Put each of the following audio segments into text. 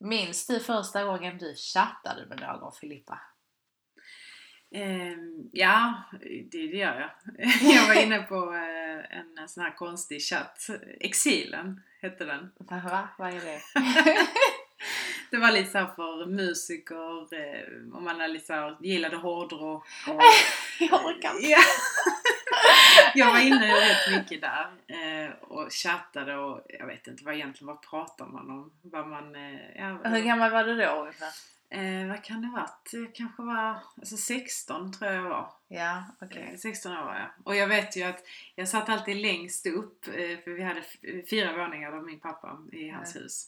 Minns du första gången du chattade med någon Filippa? Ehm, ja, det, det gör jag. Jag var inne på eh, en sån här konstig chatt. Exilen hette den. Va? Vad är det? Det var lite så här för musiker, eh, om man är lite så här, gillade hårdrock och... Jag orkar inte. Ja. Jag var inne rätt mycket där eh, och chattade och jag vet inte vad egentligen, vad pratar man om? Vad man... eh, Ja, Hur gammal var du då ungefär? eh, vad kan det ha varit? Det kanske var alltså 16 tror jag jag var. Ja. Eh, 16 år var jag. Och jag vet ju att jag satt alltid längst upp, eh, för vi hade fyra våningar av min pappa i hans hus.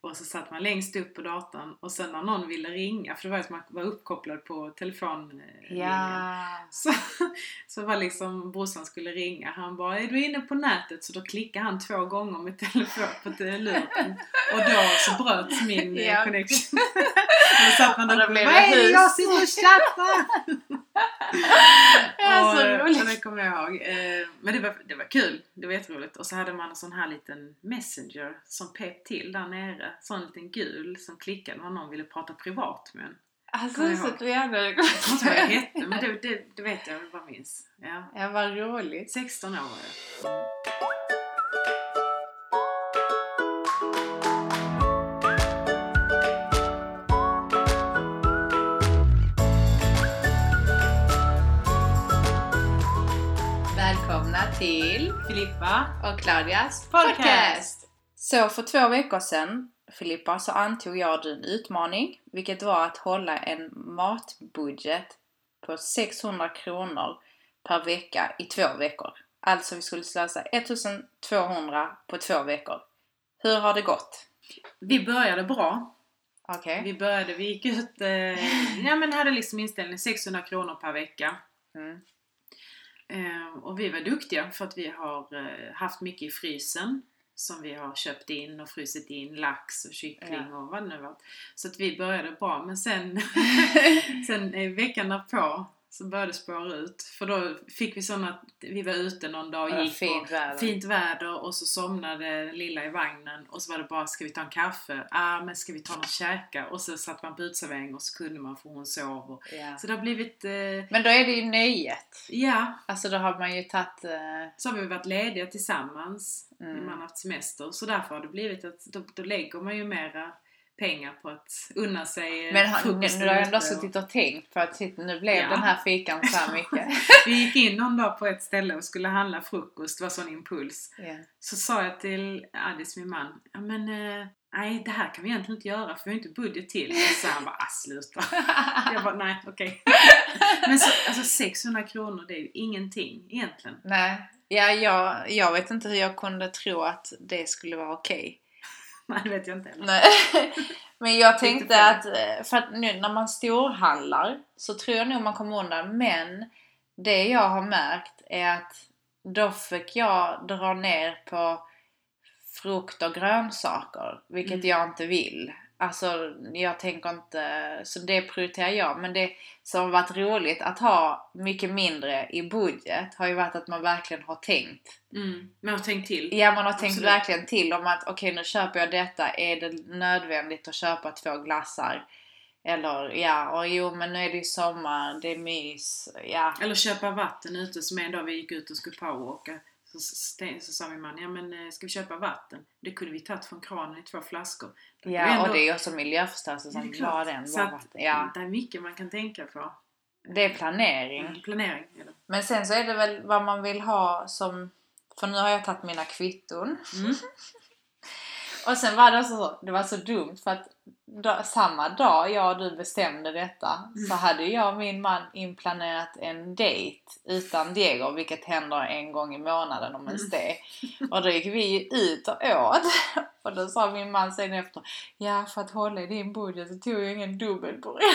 Och så satt man längst upp på datorn och sen när någon ville ringa, för det var ju att man var uppkopplad på telefonlinjen. Ja. Så, så var liksom brorsan skulle ringa, han bara är du inne på nätet? Så då klickade han två gånger med telefon på luren. Och då så bröts min Ja. connection. och då satt man Och där det hus." jag sitter och chattar? Ja, så roligt. det kommer jag ihåg. Eh, Men det var, det var kul, det var jätteroligt. Och så hade man en sån här liten messenger som pep till där nere. Sån liten gul som klickade när någon ville prata privat med en. Alltså Kommer jag så ihåg. jävla Jag tror inte vad jag hette, men det, det, det vet jag bara minns. Ja. Ja, vad roligt. 16 år var jag. Till Filippa. och Claudias Podcast. podcast. Så för två veckor sedan, Filippa, så antog jag en utmaning, vilket var att hålla en matbudget på 600 kronor per vecka i två veckor. Alltså vi skulle slösa 1200 på två veckor. Hur har det gått? Vi började bra. Okej. Vi började, vi gick ut, eh, ja men hade liksom inställning 600 kronor per vecka. Mm. Eh, och vi var duktiga för att vi har eh, haft mycket i frysen som vi har köpt in och frusit in lax och kyckling och vad det nu var. Så att vi började bra men sen, sen eh, veckan därpå så började det spåra ut. För då fick vi såna att vi var ute någon dag och gick fint väder. fint väder och så somnade lilla i vagnen och så var det bara ska vi ta en kaffe? Ah men ska vi ta något käka? Och så satt man på uteservering och så kunde man för hon sov. Och, Ja. så det har blivit, eh, Men då är det ju nöjet. ja, Alltså då har man ju tagit... eh, så har vi varit lediga tillsammans Mm. när man har haft semester. Så därför har det blivit att då, då lägger man ju mera pengar på att unna sig eh, Men han, nu har ändå suttit och tänkt på att titta, nu blev Ja. den här fikan så här mycket. Vi gick in någon dag på ett ställe och skulle handla frukost, det var sån impuls. ja. Så sa jag till Addis, min man, ja men eh, nej det här kan vi egentligen inte göra för vi har inte budget till. Och så han bara, ah sluta. Jag bara, nej okej. Men så, alltså 600 kronor det är ju ingenting egentligen. Nej, ja, jag, jag vet inte hur jag kunde tro att det skulle vara okej. Nej det vet jag inte heller. Nej. Men jag Tänkte att, eh, för att nu när man storhandlar så tror jag nog man kommer undan. Men det jag har märkt är att då fick jag dra ner på frukt och grönsaker, vilket Mm. jag inte vill. Alltså jag tänker inte, så det prioriterar jag. Men det som har varit roligt att ha mycket mindre i budget har ju varit att man verkligen har tänkt. Mm. Jag har tänkt till. Ja, man har tänkt Absolut. verkligen till om att okej nu köper jag detta, är det nödvändigt att köpa två glassar? Eller ja, och jo men nu är det ju sommar, det är mys, ja. Eller köpa vatten ute som en dag vi gick ut och skulle powerwalka. Så, så, sa min man, ja men eh, ska vi köpa vatten? Det kunde vi tagit från kranen i två flaskor. Var Ja, ändå- och det är också miljöförstörelse som drar den. Så att- vatten. Ja, Det är mycket man kan tänka på. det är planering. Mm, planering det. Men sen så är det väl vad man vill ha som, för nu har jag tagit mina kvitton. Mm. Och sen var det så, det var så dumt för att då, samma dag jag och du bestämde detta så hade jag och min man inplanerat en dejt utan Diego, vilket händer en gång i månaden om ens det. Och då gick vi ut och åt. Och då sa min man sen efter, ja för att hålla i din budget så tog jag ingen dubbelburgare.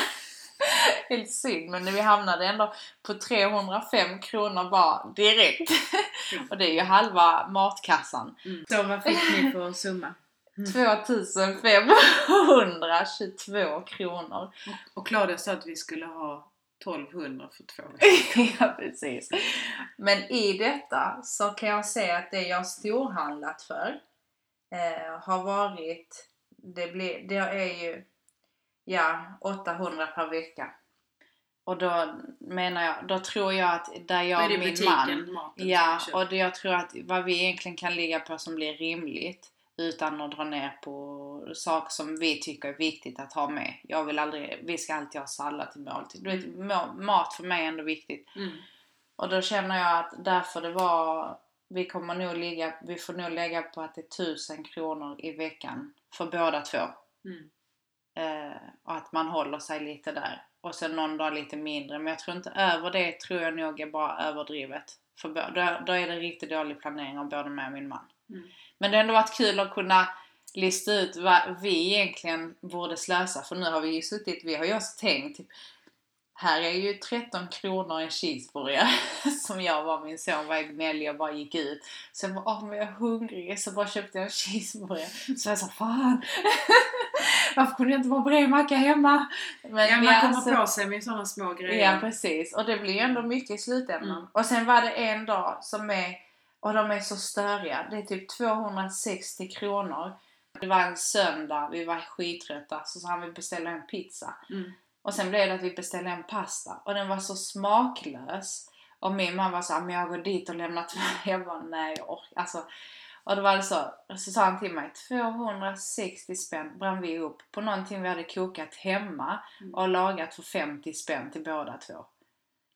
Helt synd, men vi hamnade ändå på 305 kronor bara direkt. Och det är ju halva matkassan. Mm. Så vad fick ni för summa? 2522 kronor. Och Claudia sa att vi skulle ha 1200 för två veckor. ja, precis. Men i detta så kan jag säga att det jag storhandlat för eh, har varit det, blir, det är ju ja, 800 per vecka. Och då menar jag, då tror jag att där jag och min butiken? man Maten Ja, och jag tror att vad vi egentligen kan ligga på som blir rimligt utan att dra ner på saker som vi tycker är viktigt att ha med. Jag vill aldrig, vi ska alltid ha sallad till måltid. Du vet, ma- mat för mig är ändå viktigt. Mm. Och då känner jag att därför det var, vi kommer nog ligga, vi får nog lägga på att det är 1000 kronor i veckan för båda två. Mm. Eh, och att man håller sig lite där. Och sen någon dag lite mindre. Men jag tror inte över det tror jag nog är bara överdrivet. För då, då är det riktigt dålig planering av både mig och min man. Mm. Men det har ändå varit kul att kunna lista ut vad vi egentligen borde slösa. För nu har vi ju suttit, vi har ju också tänkt typ, här är ju 13 kronor en cheeseburgare som jag var min son var gnällig och bara gick ut. Jag bara, åh men jag är hungrig så bara köpte jag en cheeseburgare. Så jag sa, fan! Varför kunde jag inte bara bred macka hemma? Men Ja, man kommer så- på sig med sådana små grejer. Ja precis och det blir ju ändå mycket i slutändan. Mm. Och sen var det en dag som är, och de är så störiga, det är typ 260 kronor. Det var en söndag, vi var skittrötta så sa han vi beställer en pizza. Mm. Och sen blev det att vi beställde en pasta och den var så smaklös. Och min man var så men jag går dit och lämnar mig. Jag bara, nej jag orkar. Alltså, och det var så, så sa han till mig, 260 spänn brann vi upp på någonting vi hade kokat hemma Mm. och lagat för 50 spänn till båda två.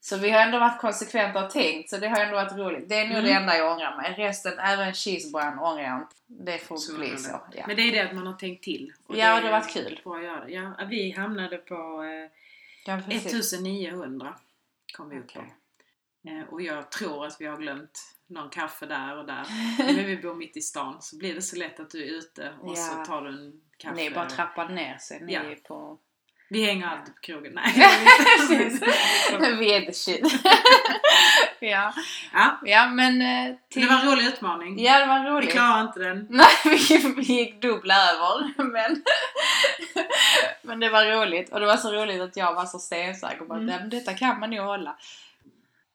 Så vi har ändå varit konsekventa och tänkt, så det har ändå varit roligt. Det är nog Mm. det enda jag ångrar mig. Resten, även cheeseburgaren ångrar jag inte. Det får Så bli är det. så. Ja. Men det är det att man har tänkt till. Och Ja, är det har varit kul. Bra att göra det. Ja, vi hamnade på eh, Ja, precis. 1900 kom vi upp. Okej. Eh, och jag tror att vi har glömt någon kaffe där och där. Men vi bor mitt i stan så blir det så lätt att du är ute och Ja. så tar du en kaffe. Ni bara trappar ner sig. Ni Ja. är på... Vi hänger alltid på krogen. Nej. Vi är the shit. ja. ja, ja, men... eh, Till... det var en rolig utmaning. Ja, det var vi roligt. klarar inte den. Nej, vi, vi gick dubbla över. Men, men det var roligt. Och det var så roligt att jag var så stensäker på att Mm. detta kan man nog hålla.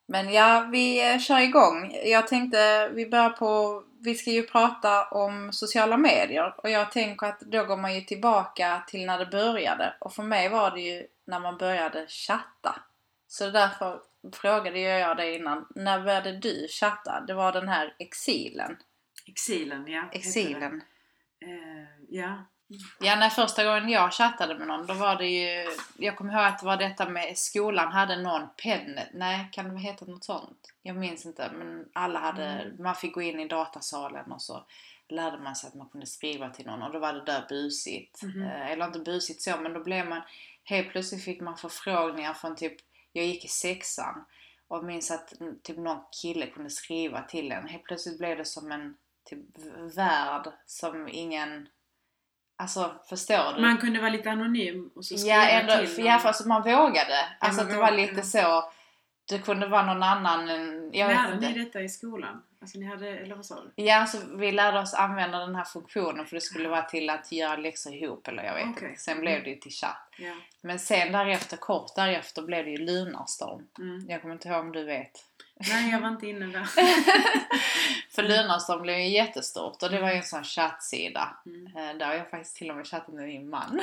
Men ja, vi eh, kör igång. Jag tänkte, vi börjar på, vi ska ju prata om sociala medier. Och jag tänker att då går man ju tillbaka till när det började. Och för mig var det ju när man började chatta. Så därför frågade jag dig innan, när började du chatta? Det var den här exilen. Exilen, ja. Exilen. Eh, ja. Ja, när första gången jag chattade med någon, då var det ju... Jag kommer ihåg att det var detta med skolan hade någon pennet. Nej, kan det heta något sånt? Jag minns inte, men alla hade... Mm. Man fick gå in i datasalen och så lärde man sig att man kunde skriva till någon och då var det där busigt. Eh, Eller inte busigt så, men då blev man... Helt plötsligt fick man förfrågningar från typ... Jag gick i sexan och minns att mm, typ någon kille kunde skriva till en. Helt plötsligt blev det som en typ värld som ingen... Alltså, förstår du? Man kunde vara lite anonym och så skriva Ja, ändå, till någon. ja, för alltså man vågade. Alltså man att det var lite ja. så. Det kunde vara någon annan. Jag vet Lärde inte. ni detta i skolan? Alltså ni hade, eller vad sa du? Ja, alltså vi lärde oss använda den här funktionen för det skulle vara till att göra läxor ihop eller jag vet Okej. inte. Sen blev det ju till chatt. Ja. Men sen därefter, kort därefter blev det ju Lunarstorm. Mm. Jag kommer inte ihåg om du vet. Nej, jag var inte inne där. För Lunarstorm blev ju jättestort och det var ju en sån chattsida. Mm. Eh, Där har jag faktiskt till och med chattat med min man.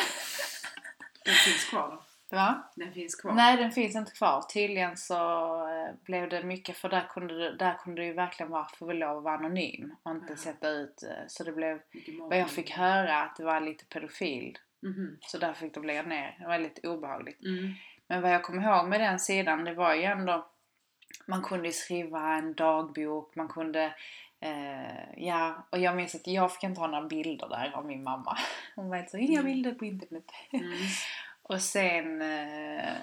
Den finns kvar då. Va? Den finns kvar. Nej, den finns inte kvar. Tydligen så eh, blev det mycket, för där kunde du, där kunde du ju verkligen vara, få lov att vara anonym och inte Ja. sätta ut. eh, Så det blev, vad jag fick höra, att det var lite pedofil. Mhm. Så där fick de lägga ner. Det var lite obehagligt. Mm. Men vad jag kommer ihåg med den sidan, det var ju ändå, man kunde skriva en dagbok, man kunde Eh, ja, och jag minns att jag fick inte ha några bilder där av min mamma. Hon var helt så, inga Mm. bilder på internet. Mm. Och sen... Eh,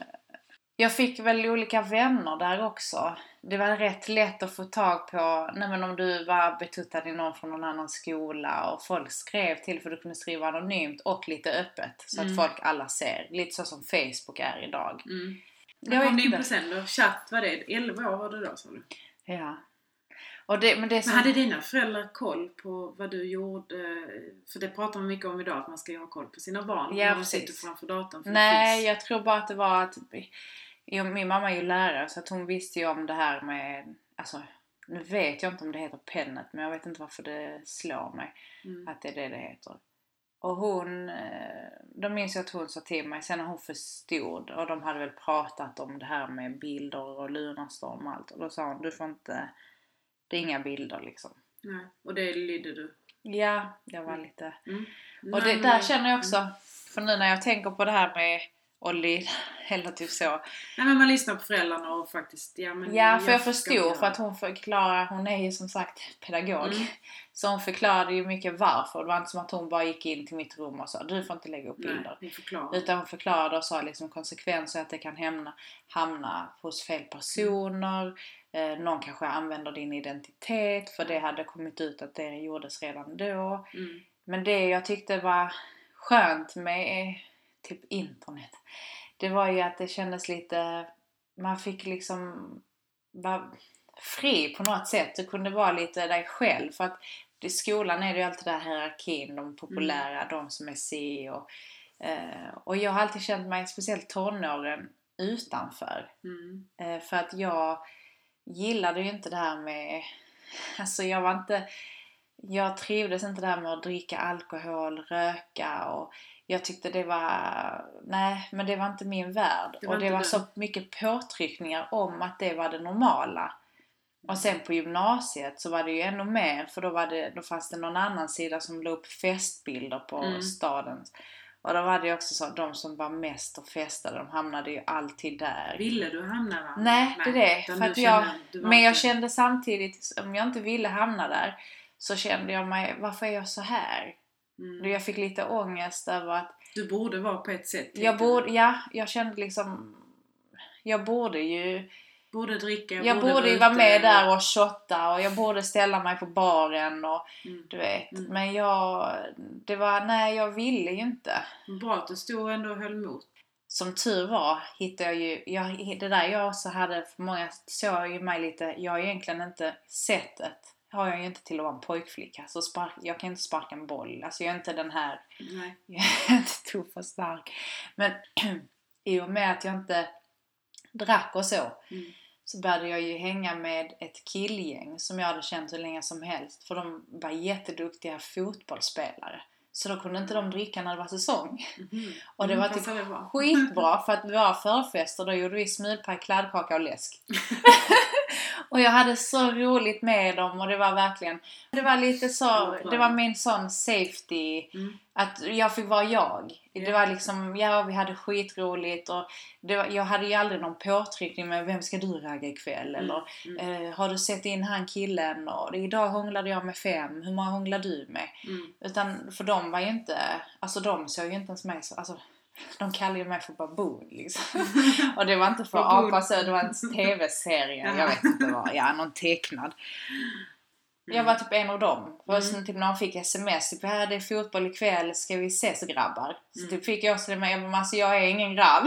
jag fick väl olika vänner där också. Det var rätt lätt att få tag på, nej men om du var betuttad i någon från någon annan skola och folk skrev till för du kunde skriva anonymt och lite öppet så Mm. att folk alla ser. Lite så som Facebook är idag. Mm. Vet kom du in på sen då? Chatt, var det 11 år var du då sa du? Ja. Och det, men det så... Men hade dina föräldrar koll på vad du gjorde? För det pratar man mycket om idag, att man ska ha koll på sina barn. Ja, när precis. sitter framför datorn. För Nej, jag tror bara att det var att... Min mamma är ju lärare så att hon visste ju om det här med... Alltså, nu vet jag inte om det heter pennet men jag vet inte varför det slår mig Mm. att det är det det heter. Och hon, eh, då minns jag att hon sa till mig sen när hon förstod och de hade väl pratat om det här med bilder och lunarstorm och allt. Och då sa hon, du får inte, det är inga bilder liksom. Nej. Och det lydde du? Ja, jag var Mm. lite... Mm. Och det, där känner jag också, för nu när jag tänker på det här med Olli, eller typ så. Nej men man lyssnar på föräldrarna och faktiskt, ja men Ja, för jag förstod för att hon förklarar, hon är ju som sagt pedagog. Mm. Så hon förklarade ju mycket varför. Det var inte som att hon bara gick in till mitt rum och sa du får inte lägga upp bilder. Nej. Utan hon förklarade och sa liksom konsekvenser att det kan hamna, hamna hos fel personer. Eh, någon kanske använder din identitet för det hade kommit ut att det gjordes redan då. Mm. Men det jag tyckte var skönt med typ internet. Det var ju att det kändes lite, man fick liksom vara fri på något sätt. Du kunde vara lite dig själv. För att i skolan är det ju alltid den här hierarkin, de populära, de som är si och, eh, och jag har alltid känt mig, speciellt tonåren, utanför. Mm. Eh, för att jag gillade ju inte det här med... Alltså jag var inte... Jag trivdes inte där med att dricka alkohol, röka och jag tyckte det var... Nej, men det var inte min värld. Det och det var du. så mycket påtryckningar om att det var det normala. Och sen på gymnasiet så var det ju ännu mer för då, var det, då fanns det någon annan sida som la upp festbilder på Mm. staden. Och då var det ju också så att de som var mest och festade de hamnade ju alltid där. Ville du hamna där? Nej, det är det. För att jag, kände- men jag inte- kände samtidigt, om jag inte ville hamna där, så kände jag mig, varför är jag så här? Mm. Jag fick lite ångest över att Du borde vara på ett sätt. jag borde, ja, jag kände liksom, jag borde ju, Borde dricka, jag borde ju vara med där och shotta och jag borde ställa mig på baren och Mm. du vet. Mm. Men jag, det var, nej jag ville ju inte. Bra att du stod ändå och höll emot. som tur var hittade jag ju, jag, det där jag också hade, för många såg ju mig lite, jag har egentligen inte sättet, har jag ju inte till att vara en pojkflicka. Så spark, jag kan inte sparka en boll, alltså jag är inte den här, Nej. jag är inte tuff och stark. Men i och med att jag inte drack och så, Mm. så började jag ju hänga med ett killgäng som jag hade känt hur länge som helst. För de var jätteduktiga fotbollsspelare. Så då kunde inte de dricka när det var säsong. Mhm. Och det Mm, var typ det skitbra för att våra förfester då gjorde vi smulpaj, kladdkaka och läsk. och jag hade så roligt med dem och det var verkligen, det var lite så, det var min sån safety, Mm. att jag fick vara jag. Det var liksom, ja vi hade skitroligt och var, jag hade ju aldrig någon påtryckning med vem ska du ragga ikväll eller Mm. eh, har du sett in han killen och idag hånglade jag med fem, hur många hånglar du med? Mm. Utan för de var ju inte, alltså de såg ju inte ens mig så, alltså de kallade ju mig för baboon liksom. Och det var inte för apa så, det var en tv-serie, jag vet inte vad, ja någon tecknad. Jag var typ en av dem. Och Mm. sen typ när de fick sms, typ ja det är fotboll ikväll, ska vi ses grabbar? Så Mm. typ fick jag också det med, jag bara, alltså jag är ingen grabb.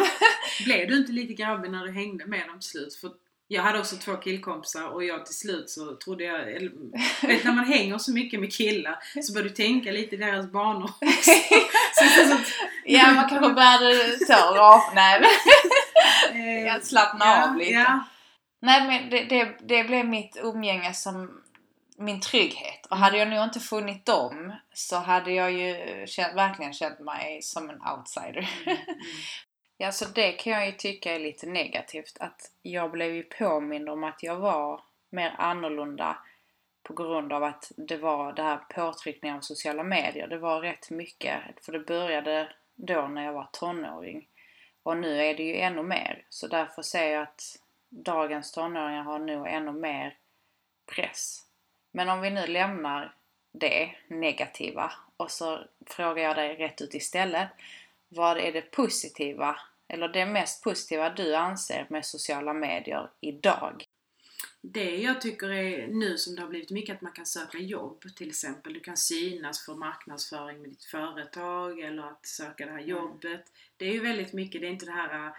Blev du inte lite grabbig när du hängde med dem till slut? För jag hade också två killkompisar och jag till slut så trodde jag, eller, vet, när man hänger så mycket med killar så börjar du tänka lite i deras banor också. så, så, så, ja man kanske började så, rap, nej men eh, jag slappna ja, av lite. Ja, Nej men det, det, det blev mitt umgänge som min trygghet. Och hade jag nog inte funnit dem så hade jag ju känt, verkligen känt mig som en outsider. Mm, Ja, så det kan jag ju tycka är lite negativt. Att jag blev ju påmind om att jag var mer annorlunda på grund av att det var det här påtryckningen av sociala medier. Det var rätt mycket, för det började då när jag var tonåring. Och nu är det ju ännu mer. Så därför säger jag att dagens tonåringar har nog ännu mer press. Men om vi nu lämnar det negativa och så frågar jag dig rätt ut istället. Vad är det positiva, eller det mest positiva du anser med sociala medier idag? Det jag tycker är nu som det har blivit mycket att man kan söka jobb till exempel. Du kan synas för marknadsföring med ditt företag eller att söka det här Mm. jobbet. Det är ju väldigt mycket, det är inte det här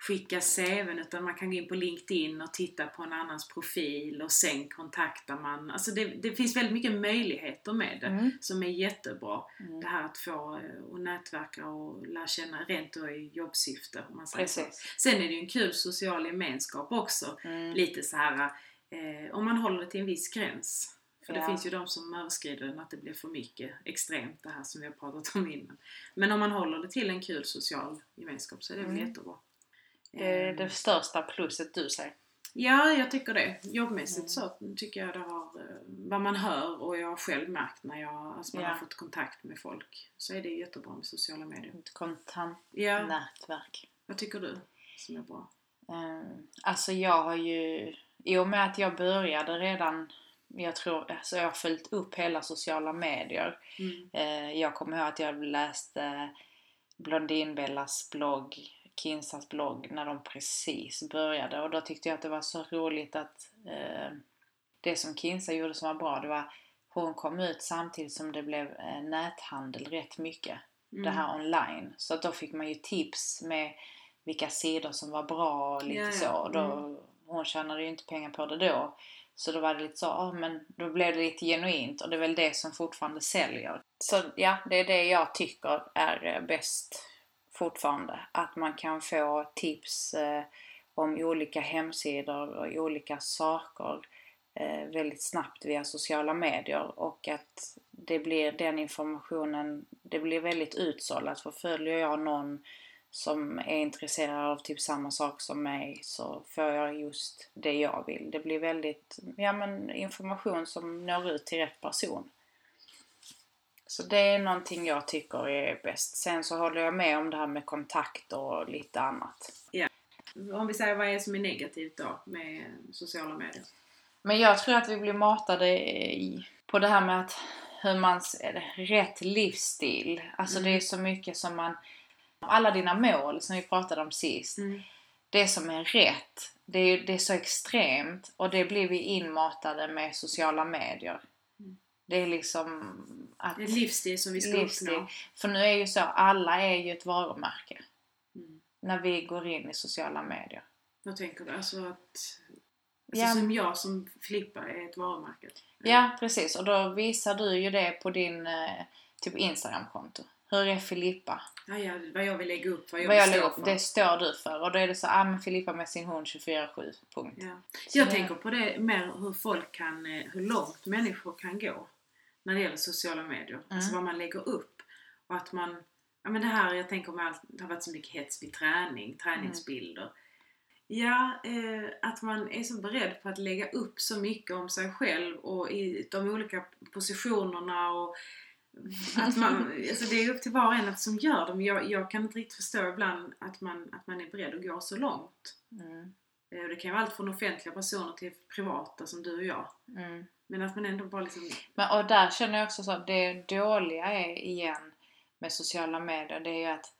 skicka CVn utan man kan gå in på LinkedIn och titta på en annans profil och sen kontaktar man. Alltså det, det finns väldigt mycket möjligheter med det Mm. som är jättebra. Mm. Det här att få eh, och nätverka och lära känna rent då i jobbsyfte. Om man säger så. Sen är det ju en kul social gemenskap också Mm. lite så här eh, om man håller det till en viss gräns. För det Ja. finns ju de som överskrider den, att det blir för mycket extremt det här som vi har pratat om innan. Men om man håller det till en kul social gemenskap så är det väl Mm. jättebra. Det är Ehm, det största plusset du säger. Ja, jag tycker det. Jobbmässigt Mm. så tycker jag det har, eh, vad man hör och jag har själv märkt när jag, alltså man Ja. har fått kontakt med folk, så är det jättebra med sociala medier. Ett kontantnätverk. Ja, vad tycker du som är bra? Um, alltså jag har ju, i och med att jag började redan, jag tror, alltså jag har följt upp hela sociala medier. Mm. Eh, jag kommer ihåg att jag läste Blondinbellas blogg, Kinsas blogg, när de precis började. Och då tyckte jag att det var så roligt att eh, det som Kinsa gjorde som var bra, det var hon kom ut samtidigt som det blev eh, näthandel rätt mycket. Mm. Det här online. Så att då fick man ju tips med vilka sidor som var bra och lite Ja, ja. så. Då, Mm. Hon tjänade ju inte pengar på det då. Så då var det lite så, ja men då blev det lite genuint och det är väl det som fortfarande säljer. Så ja, det är det jag tycker är eh, bäst fortfarande. Att man kan få tips eh, om olika hemsidor och olika saker eh, väldigt snabbt via sociala medier och att det blir den informationen, det blir väldigt utsållat för följer jag någon som är intresserad av typ samma sak som mig så får jag just det jag vill. Det blir väldigt, ja men information som når ut till rätt person. Så det är någonting jag tycker är bäst. Sen så håller jag med om det här med kontakt och lite annat. Om vi säger vad är det som är negativt då med sociala medier? Men jag tror att vi blir matade i, på det här med att hur man, rätt livsstil. Alltså Mm. det är så mycket som man, alla dina mål som vi pratade om sist. Mm. Det som är rätt, det är, det är så extremt och det blir vi inmatade med sociala medier. Det är liksom att... Det är livsstil som vi ska livsstil. uppnå. För nu är ju så, alla är ju ett varumärke Mm. när vi går in i sociala medier. Vad tänker du? Alltså att... Alltså Ja. som jag som Filippa är ett varumärke. Ja, precis. Och då visar du ju det på din eh, typ Instagramkonto. Hur är Filippa? Ja, ja, vad jag vill lägga upp, vad jag Vad jag lägger upp, för. det står du för. Och då är det så, ah men Filippa med sin hund 24-7, punkt. Ja. Så Jag det- tänker på det mer hur folk kan, eh, hur långt människor kan gå när det gäller sociala medier. Alltså vad man lägger upp. Och att man, ja men det här, jag tänker allt, det har varit så mycket hets vid träning, träningsbilder. Ja, eh, att man är så beredd på att lägga upp så mycket om sig själv och i de olika positionerna och att man, alltså det är upp till var och en att som gör dem. Jag, jag kan inte riktigt förstå ibland att man, att man är beredd att gå så långt. Mm. Eh, Det kan ju vara allt från offentliga personer till privata som du och jag. Mm. Men att man ändå bara liksom... Men, och där känner jag också så att det dåliga är igen med sociala medier, det är ju att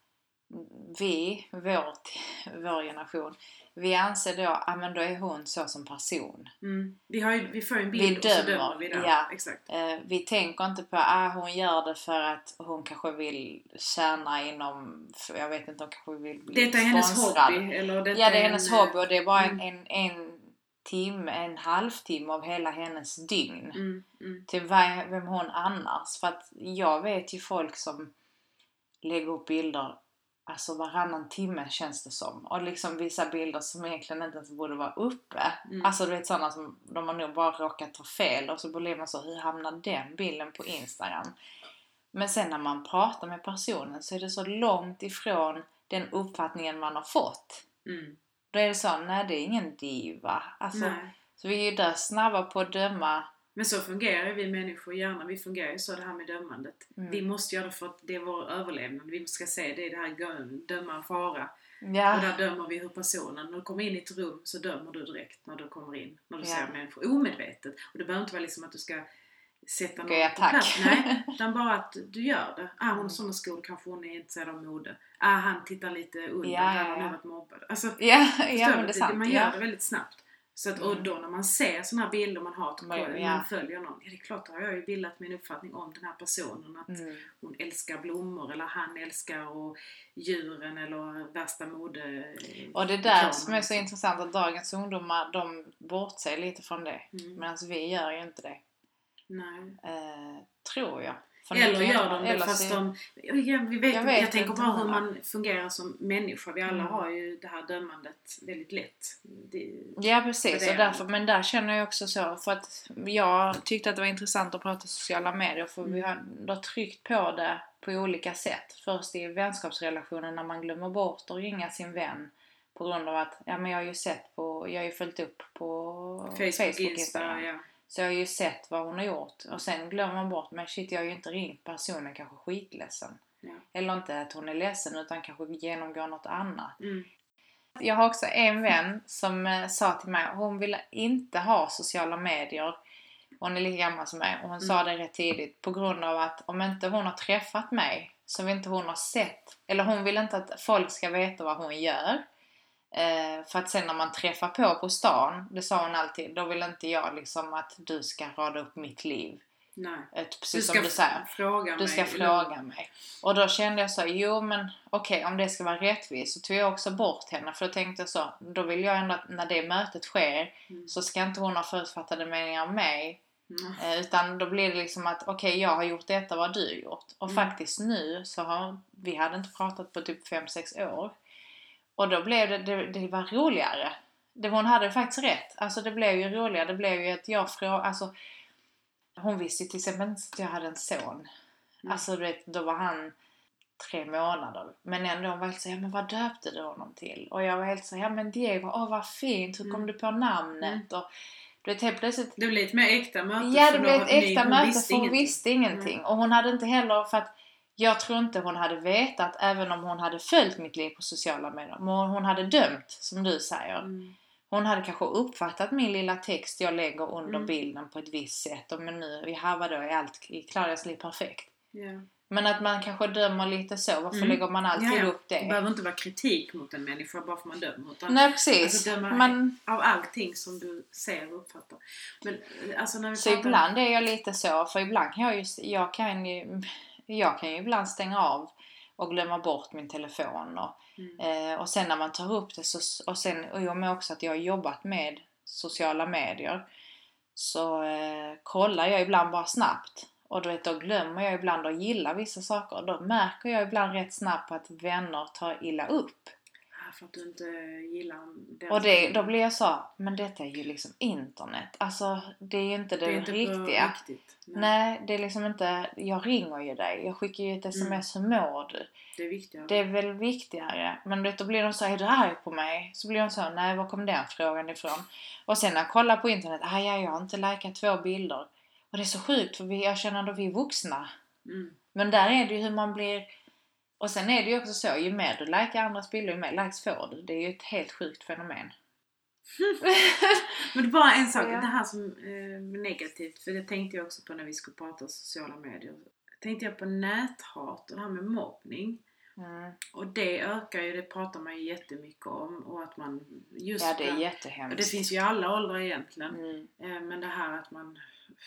vi, vårt, vår generation, vi anser då, ja men då är hon så som person. Mm, vi, har ju, vi får en Vi bild och så dömer, dömer vi där. ja. Exakt. Eh, vi tänker inte på att ah, hon gör det för att hon kanske vill tjäna inom, jag vet inte, hon kanske vill bli Detta är hennes hobby. Eller detta Ja, det är en, hennes eh, hobby och det är bara mm. en, en, en timme, en halvtimme av hela hennes dygn. Mm, mm, till vem hon annars. För att jag vet ju folk som lägger upp bilder alltså varannan timme känns det som. Och liksom visar bilder som egentligen inte ens borde vara uppe. Mm. Alltså du vet sådana som de har nog bara råkat ta fel och så blir man så, hur hamnar den bilden på Instagram? Men sen när man pratar med personen så är det så långt ifrån den uppfattningen man har fått. mm. Då är det så, nej det är ingen diva. Alltså, Nej. så vi är ju där snabba på att döma. Men så fungerar vi människor gärna. Vi fungerar ju så det här med dömandet. Mm. Vi måste göra det för att det är vår överlevnad. Vi ska se det är det här döma en fara. Ja. Och där dömer vi hur personen, när du kommer in i ett rum så dömer du direkt när du kommer in. När du Ja. ser människor. Omedvetet. Och det behöver inte vara liksom att du ska sätta någon på plats. Nej, utan bara att du gör det. Ah, hon har sådana skor, kanske hon är intresserad av mode. Ah, han tittar lite under, Ja, han har ja. varit mobbad. Alltså, Ja, ja men det är sant. Man gör ja. det väldigt snabbt. Så att, och Mm. då när man ser sådana här bilder man har, Man- man, ja. man följer någon. Ja det är klart, då har jag ju bildat min uppfattning om den här personen. Att Mm. hon älskar blommor eller han älskar och djuren eller värsta mode... Och det är där som är så liksom. intressant att dagens ungdomar de bortser lite från det. Mm. Medan vi gör ju inte det. Nej. Eh, tror jag. Eller gör de det eller fast de... Jag, vi vet, Jag vet jag tänker bara hur man fungerar som människa. Vi alla Mm. har ju det här dömandet väldigt lätt. Det, Ja precis, och därför, men där känner jag också så för att jag tyckte att det var intressant att prata sociala medier för vi har ändå tryckt på det på olika sätt. Först i vänskapsrelationen när man glömmer bort att ringa sin vän på grund av att ja, men jag har ju sett på, jag har ju följt upp på Facebook, Facebook, Insta, Instagram. ja. Så jag har ju sett vad hon har gjort och sen glömmer man bort men shit jag har ju inte ringt personen kanske skitledsen. Ja. Eller inte att hon är ledsen utan kanske genomgår något annat. Mm. Jag har också en vän som eh, sa till mig hon vill inte ha sociala medier. Hon är lika gammal som mig och hon sa det rätt tidigt på grund av att om inte hon har träffat mig så vill inte hon ha sett, eller hon vill inte att folk ska veta vad hon gör. Eh, för att sen när man träffar på på stan, det sa hon alltid, då vill inte jag liksom att du ska rada upp mitt liv. Nej. Eh, Du precis ska som du säger. fråga Du mig. ska fråga mig. Och då kände jag så, jo men okej om det ska vara rättvist så tog jag också bort henne för då tänkte jag så, då vill jag ändå att när det mötet sker Mm. så ska inte hon ha förutfattade meningar om mig. Mm. Utan då blir det liksom att okej jag har gjort detta, vad har du gjort? Och Mm. faktiskt nu så har vi hade inte pratat på typ 5-6 år. Och då blev det, det, det var roligare. Det, hon hade faktiskt rätt. Alltså det blev ju roligare. Det blev ju att jag frågade, alltså hon visste ju till exempel inte att jag hade en son. Mm. Alltså du vet, då var han tre månader. Men ändå var helt så, ja men vad döpte du honom till? Och jag var helt så, ja men Diego, åh vad fint, hur kom Mm. du på namnet? Och du vet helt plötsligt Det blir ett mer äkta möte. Ja, det blev ett äkta möte för hon visste ingenting. Och hon hade inte heller, för att jag tror inte hon hade vetat även om hon hade följt mitt liv på sociala medier. Men hon hade dömt, som du säger. Mm. Hon hade kanske uppfattat min lilla text jag lägger under Mm. bilden på ett visst sätt. Och men nu, ja vadå, är allt i Clarias liv perfekt? Ja. Men att man kanske dömer lite så, varför Mm. lägger man alltid Ja, ja. upp Det det? behöver inte vara kritik mot en människa bara för man dömer. Utan Nej precis. Alltså, döma- Man, av allting som du ser och uppfattar. Men eh, alltså när vi Så pratar- ibland är jag lite så, för ibland kan jag ju, jag kan ju, jag kan ju ibland stänga av och glömma bort min telefon och, Mm. eh, och sen när man tar upp det så, och sen, och jag med också att jag har jobbat med sociala medier så eh, kollar jag ibland bara snabbt och du vet, då glömmer jag ibland att gilla vissa saker och då märker jag ibland rätt snabbt att vänner tar illa upp. För att du inte gillar deras Och det, då blir jag så, men detta är ju liksom internet. Alltså det är ju inte det, det inte riktiga. riktigt. Nej, Nej, det är liksom inte, jag ringer ju dig, jag skickar ju ett sms, hur mår du? Det är viktigare. Det är väl viktigare. Men då blir de så, är du arg på mig? Så blir de så, nej var kom den frågan ifrån? Och sen när jag kollar på internet, aj, aj, jag har inte likat två bilder. Och det är så sjukt för vi, jag känner att vi är vuxna. Mm. Men där är det ju hur man blir och sen är det ju också så, ju mer du likar andras bilder, ju mer likes får du. Det är ju ett helt sjukt fenomen. Men det är bara en sak, Ja. det här som eh, negativt, för det tänkte jag också på när vi skulle prata sociala medier. Tänkte jag på näthat och det här med mobbning. Mm. Och det ökar ju, det pratar man ju jättemycket om och att man just Ja, det är jättehemskt. och det finns ju i alla åldrar egentligen. Mm. Eh, Men det här att man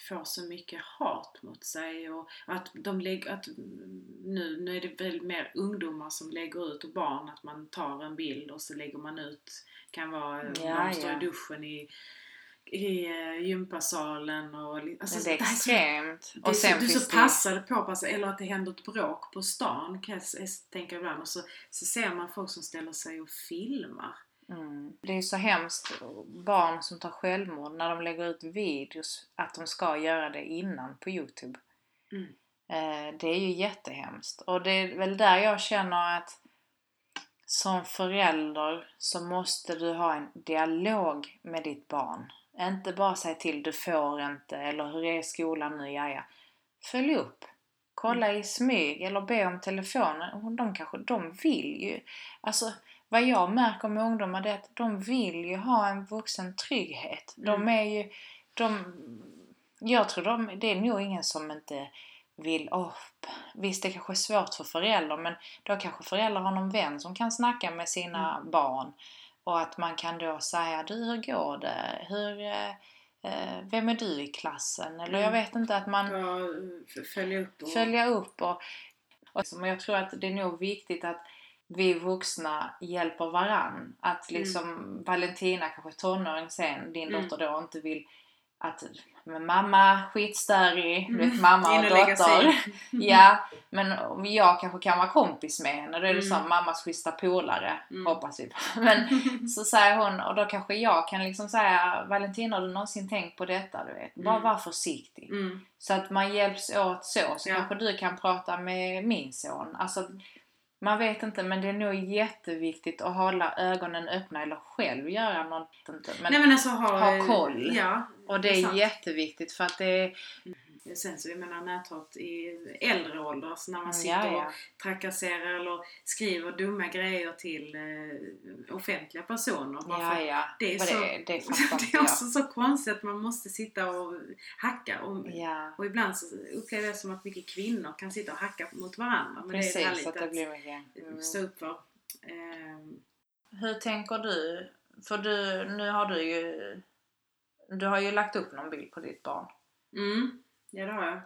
får så mycket hat mot sig och att de lägger, att nu, nu är det väl mer ungdomar som lägger ut och barn att man tar en bild och så lägger man ut, kan vara Ja, de står ja. i duschen i, i eh, gympasalen och alltså, Men det är här så- extremt. det Och så, sen du så det passade på, alltså, eller att det händer ett bråk på stan kan jag tänka ibland och så, så ser man folk som ställer sig och filmar. Mm. Det är så hemskt, barn som tar självmord när de lägger ut videos, att de ska göra det innan på Youtube. Mm. Eh, det är ju jättehemskt. Och det är väl där jag känner att som förälder så måste du ha en dialog med ditt barn. Inte bara säga till, du får inte, eller hur är skolan nu, jaja. Följ upp. Kolla i smyg eller be om telefonen. De kanske, de vill ju. Alltså vad jag märker med ungdomar det är att de vill ju ha en vuxen trygghet. De Mm. är ju, de, jag tror de, det är nog ingen som inte vill, åh, visst det kanske är svårt för föräldrar men då kanske föräldrar har någon vän som kan snacka med sina Mm. barn och att man kan då säga, du hur går det? Hur, eh, eh, vem är du i klassen? Eller jag Mm. vet inte, att man Ja, f- följa upp och... följa upp och, och men jag tror att det är nog viktigt att vi vuxna hjälper varann. Att liksom Valentina, kanske tonåring sen, din Mm. dotter då inte vill att men mamma skitstörig, du vet Mm. mamma och dotter. ja, men jag kanske kan vara kompis med henne, då är det Mm. som mammas schyssta polare, Mm. hoppas vi. Men så säger hon, och då kanske jag kan liksom säga Valentina har du någonsin tänkt på detta? Du vet, bara Mm. var försiktig. Mm. Så att man hjälps åt så, så Ja. kanske du kan prata med min son. Alltså, man vet inte, men det är nog jätteviktigt att hålla ögonen öppna eller själv göra något. Inte. Men, Nej men alltså ha, ha koll. Ja, och det är sant. jätteviktigt för att det är... Sen så jag menar näthat i äldre ålder, när man Ja, sitter och trakasserar eller skriver dumma grejer till eh, offentliga personer. Ja, ja. det är så- det, är, det fattar det är också så konstigt att man måste sitta och hacka. Och, Ja, och ibland så upplever jag som att mycket kvinnor kan sitta och hacka mot varandra. Men det är precis. härligt Att det blir mycket. Mm. stå upp för. Ehm, Hur tänker du? För du, nu har du ju... Du har ju lagt upp någon bild på ditt barn. mm, ja det har jag.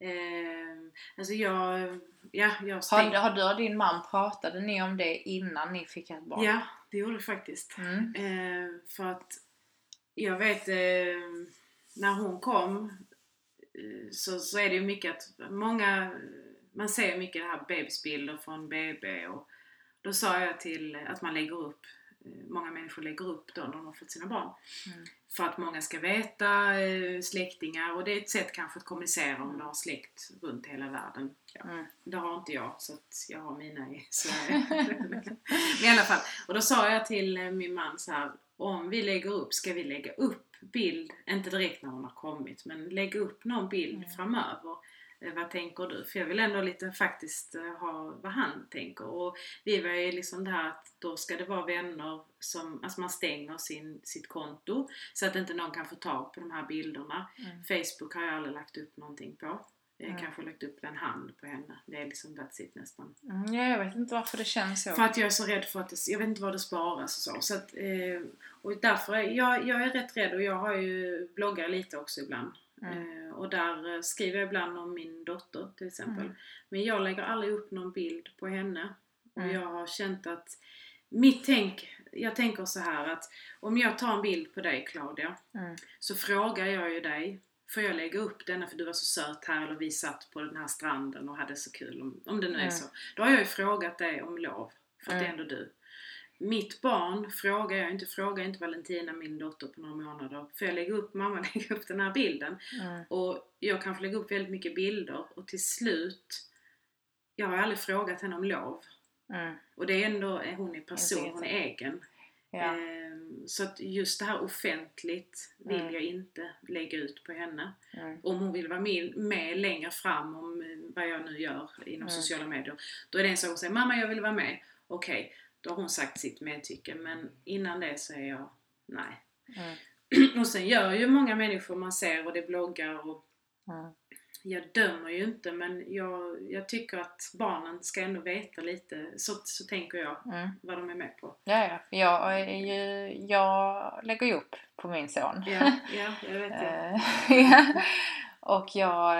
Ehm, alltså jag, ja, jag Har, har du och din man, pratade ni om det innan ni fick ett barn? Ja, det gjorde det faktiskt. Mm. Eh, för att jag vet eh, när hon kom eh, så, så är det ju mycket att många, man ser mycket det här bebisbilder från BB och då sa jag till att man lägger upp, eh, många människor lägger upp då när de har fått sina barn. Mm. För att många ska veta, eh, släktingar och det är ett sätt kanske att kommunicera om du har släkt runt hela världen. Ja. Mm. Det har inte jag, så att jag har mina i Sverige. Men i alla fall. Och då sa jag till eh, min man så här, om vi lägger upp, ska vi lägga upp bild, inte direkt när hon har kommit, men lägga upp någon bild Mm. framöver. Eh, Vad tänker du? För jag vill ändå lite faktiskt eh, ha vad han tänker. Och vi var ju liksom här att då ska det vara vänner som, alltså man stänger sin, sitt konto så att inte någon kan få tag på de här bilderna. Mm. Facebook har jag aldrig lagt upp någonting på. Jag har Mm. kanske lagt upp en hand på henne. Det är liksom that's it nästan. Mm, ja, jag vet inte varför det känns så. För att jag är så rädd för att det, jag vet inte vad det sparas och så. så att, eh, och därför är jag, jag är rätt rädd och jag har ju bloggar lite också ibland. Mm. Eh, och där eh, skriver jag ibland om min dotter till exempel. Mm. Men jag lägger aldrig upp någon bild på henne. Och Mm. jag har känt att mitt tänk, jag tänker så här att om jag tar en bild på dig Claudia Mm. så frågar jag ju dig Får jag lägga upp denna för du var så söt här eller vi satt på den här stranden och hade så kul om, om det nu är Mm. så. Då har jag ju frågat dig om lov. För att det är ändå du. Mitt barn frågar jag inte, frågar inte Valentina, min dotter på några månader. Får jag lägga upp, mamma lägga upp den här bilden? Mm. Och jag kan få lägga upp väldigt mycket bilder och till slut Jag har aldrig frågat henne om lov. Mm. Och det är ändå, hon är person, hon är egen. Ja. Ehm, Så att just det här offentligt vill Mm. jag inte lägga ut på henne. Om hon vill vara med, med längre fram om eh, vad jag nu gör inom Mm. sociala medier. Då är det en sak att säga Mamma jag vill vara med. Okej, då har hon sagt sitt medtycke. Men innan det så är jag nej. Mm. Och sen gör ju många människor man ser och det bloggar och Mm. jag dömer ju inte men jag, jag tycker att barnen ska ändå veta lite, så, så tänker jag, Mm. vad de är med på. Ja, ja. Jag, ju, jag lägger ju upp på min son. Ja, ja jag vet det. Eh, och jag...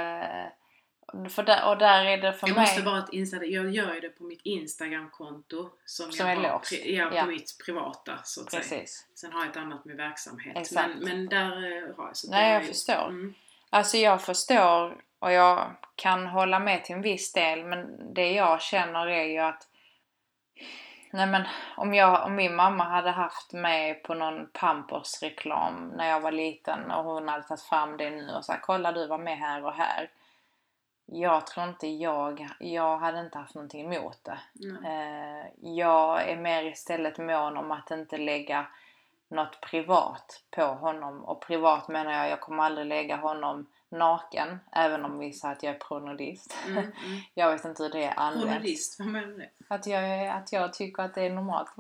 För där, och där är det för Jag mig... måste bara ett insta, jag gör ju det på mitt Instagramkonto som, Som jag är har, låst. ja, på Ja. mitt privata så att säga. Precis. Sen har jag ett annat med verksamhet. Exakt. Men, men där eh, har jag så Nej, jag ju- förstår. Mm, Alltså jag förstår och jag kan hålla med till en viss del men det jag känner är ju att Nej men om, jag, om min mamma hade haft mig på någon Pampers reklam när jag var liten och hon hade tagit fram det nu och sagt kolla du var med här och här. Jag tror inte jag, jag hade inte haft någonting emot det. Eh, jag är mer istället mån om att inte lägga något privat på honom. Och privat menar jag, jag kommer aldrig lägga honom naken. Även om vi säger att jag är pronudist. Mm, mm. Jag vet inte hur det används. Journalist, vad menar du? Att jag, är- att jag tycker att det är normalt.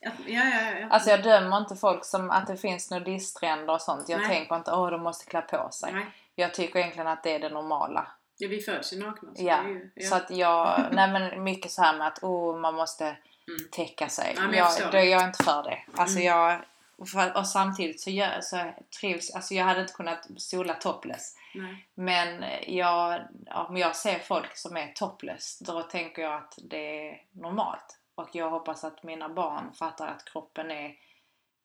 Ja, ja, ja. ja. Alltså jag dömer inte folk som att det finns nudisttrender och sånt. Jag Nej. tänker inte åh de måste klä på sig. Nej. Jag tycker egentligen att det är det normala. Ja, vi föds ju nakna. Så Ja, ju, ja. så att jag, nej men mycket så här med att oh, man måste Mm. täcka sig. Ja, jag jag, då det. är jag inte för det. Alltså Mm. jag, och, för, och samtidigt så, gör, så trivs, alltså jag hade inte kunnat sola topless. Nej. Men jag, om jag ser folk som är topless, då tänker jag att det är normalt. Och jag hoppas att mina barn fattar att kroppen är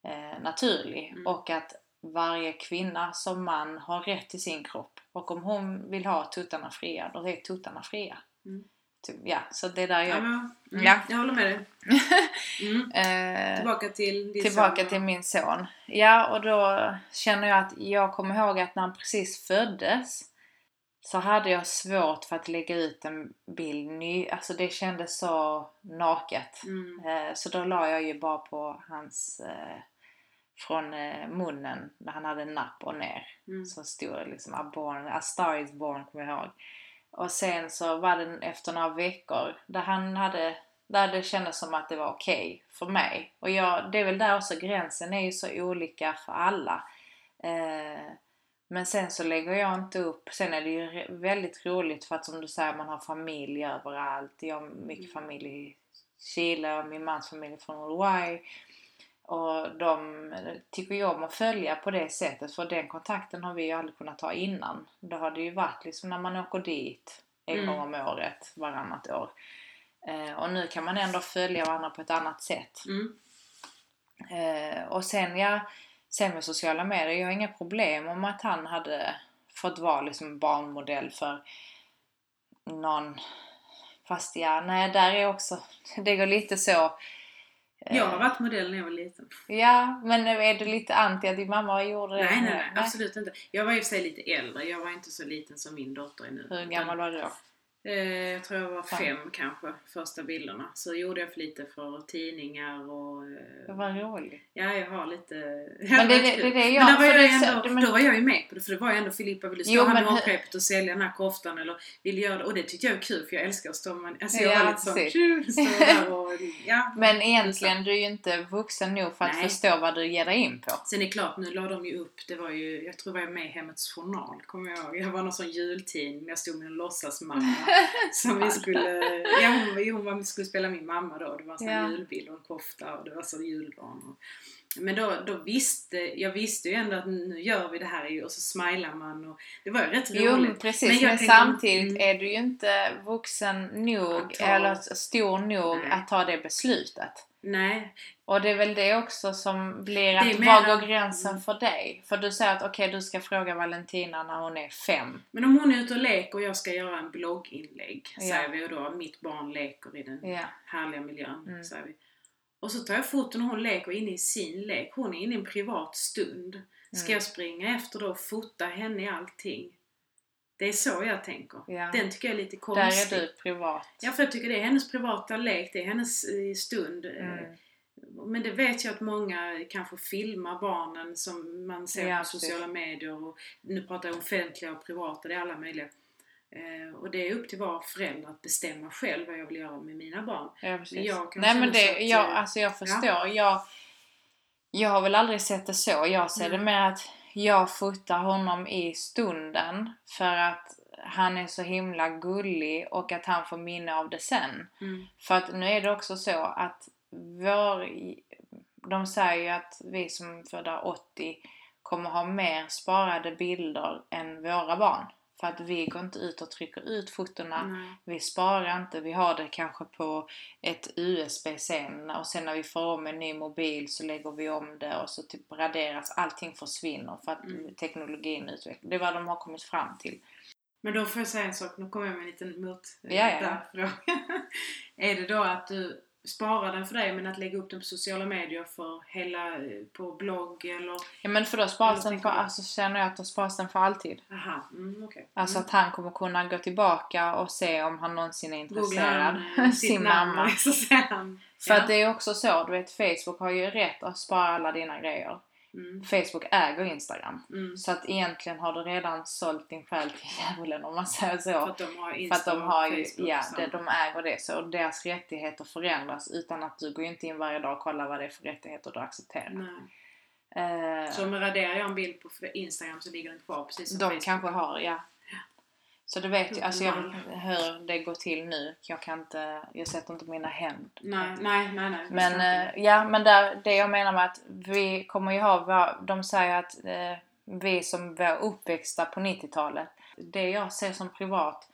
eh, naturlig. Mm. Och att varje kvinna som man har rätt till sin kropp. Och om hon vill ha tuttarna fria, då är tuttarna fria. Mm. Typ, ja, så det är där Ja, jag... mm, Ja. Jag håller med dig. Mm. Eh, Tillbaka till din tillbaka son. till min son. Ja, och då känner jag att jag kommer ihåg att när han precis föddes så hade jag svårt för att lägga ut en bild ny. Alltså det kändes så naket. Mm. Eh, Så då la jag ju bara på hans eh, från eh, munnen när han hade napp och ner. Mm. Så stod det liksom a, born, a star is born kommer jag ihåg. Och sen så var det efter några veckor där han hade där det kändes som att det var okej för mig. Och jag, det är väl där också, gränsen är ju så olika för alla. Eh, men sen så lägger jag inte upp, sen är det ju väldigt roligt för att som du säger man har familj överallt. Jag har mycket familj i Chile och min mans familj från Uruguay. Och de tycker ju om att följa på det sättet för den kontakten har vi ju aldrig kunnat ha innan. Då har det ju varit liksom när man åker dit en Mm. gång om året, varannat år. Eh, och nu kan man ändå följa varandra på ett annat sätt. Mm. Eh, och sen ja, sen med sociala medier, jag har inga problem om att han hade fått vara liksom barnmodell för någon. Fast ja, nej där är också, det går lite så. Eh, Jag har varit modell när jag var liten. Ja, men är du lite anti att din mamma gjorde det? Nej, nej, nej, absolut inte. Jag var i och för sig lite äldre. Jag var inte så liten som min dotter är nu. Hur gammal var du då? Eh, jag tror jag var Fem. fem kanske, första bilderna. Så gjorde jag för lite för tidningar och... eh, Det var roligt. Ja, jag har lite... Men det, det, det jag... men då var, jag det är så- ändå, men- då var jag ju med på det, för det var ju ändå Filippa ville stå Jo, här med hårkräpet och sälja den här koftan eller ville göra det. Och det tyckte jag var kul för jag älskar att stå med... Alltså jag Ja, var lite så... precis. tju, Stå där och... Ja. Men egentligen, du är ju inte vuxen nog för att Nej. förstå vad du ger dig in på. Sen är det klart, nu la de ju upp, det var ju, jag tror jag var med i Hemmets Journal, kommer jag ihåg. Jag var någon sån jultidning, jag stod med en låtsasmamma som vi skulle, ja hon, hon var, skulle spela min mamma då, det var en Ja. julbild och en kofta och det var så. Och, men då, då visste, jag visste ju ändå att nu gör vi det här och så smilar man och det var ju rätt Jo, roligt. precis. Men, jag tänker- samtidigt mm. är du ju inte vuxen nog ta- eller stor nog Nej. att ta det beslutet. Nej, Och det är väl det också som blir att är mer var går gränsen mm. för dig? För du säger att okej, du ska fråga Valentina när hon är fem. men om hon är ute och leker och jag ska göra en blogginlägg, Ja. säger vi, och då mitt barn leker i den Ja. härliga miljön, Mm. säger vi. Och så tar jag foton och hon leker inne i sin lek. Hon är inne i en privat stund. Ska Mm. jag springa efter då och fota henne i allting? Det är så jag tänker. Ja. Den tycker jag är lite Där konstig. är du privat. Ja, för jag tycker det är hennes privata lek, det är hennes eh, stund. Eh, Mm. Men det vet jag att många kanske filmar barnen som man ser Ja, på sociala medier. Och nu pratar jag offentliga och privata, det är alla möjliga. Eh, och det är upp till var förälder att bestämma själv vad jag vill göra med mina barn. Ja, precis. Men jag Nej men det, att, jag, eh, alltså jag förstår. Jag, jag har väl aldrig sett det så. Jag ser det Mm. mer att jag fotar honom i stunden för att han är så himla gullig och att han får minne av det sen. Mm. För att nu är det också så att vår, de säger ju att vi som är födda 80 kommer ha mer sparade bilder än våra barn. För att vi går inte ut och trycker ut fotona. Nej. Vi sparar inte, vi har det kanske på ett USB sen och sen när vi får om en ny mobil så lägger vi om det och så typ raderas, allting försvinner för att Mm. teknologin utvecklas. Det är vad de har kommit fram till. Men då får jag säga en sak, nu kommer jag med en liten mot Ja, ja. fråga. Är det då att du sparar den för dig men att lägga upp den på sociala medier för hela, eh, på blogg eller? Ja men för då sparas den för, alltså känner jag att då sparas den för alltid. Aha, mm, okej. Alltså mm. att han kommer kunna gå tillbaka och se om han någonsin är intresserad. Googlar eh, Sin namn mamma. så ser han. För ja. att det är också så, du vet Facebook har ju rätt att spara alla dina grejer. Mm, Facebook äger Instagram. mm. Så att egentligen har du redan sålt din själ till djävulen om man säger så. För att de har För Insta att de och har ju, Facebook ja, och det, de äger det. Så deras rättigheter förändras utan att du går inte in varje dag och kollar vad det är för rättigheter du accepterar. Nej. Eh, Så om jag raderar jag en bild på Instagram så ligger den kvar precis som de Facebook. kanske har, ja. Så det vet jag, alltså jag, hur det går till nu. Jag kan inte, jag sätter inte mina händer. Nej, nej, nej. nej Men eh, ja, men där, det jag menar med att vi kommer ju ha, de säger att eh, vi som var uppväxta på 90-talet, det jag ser som privat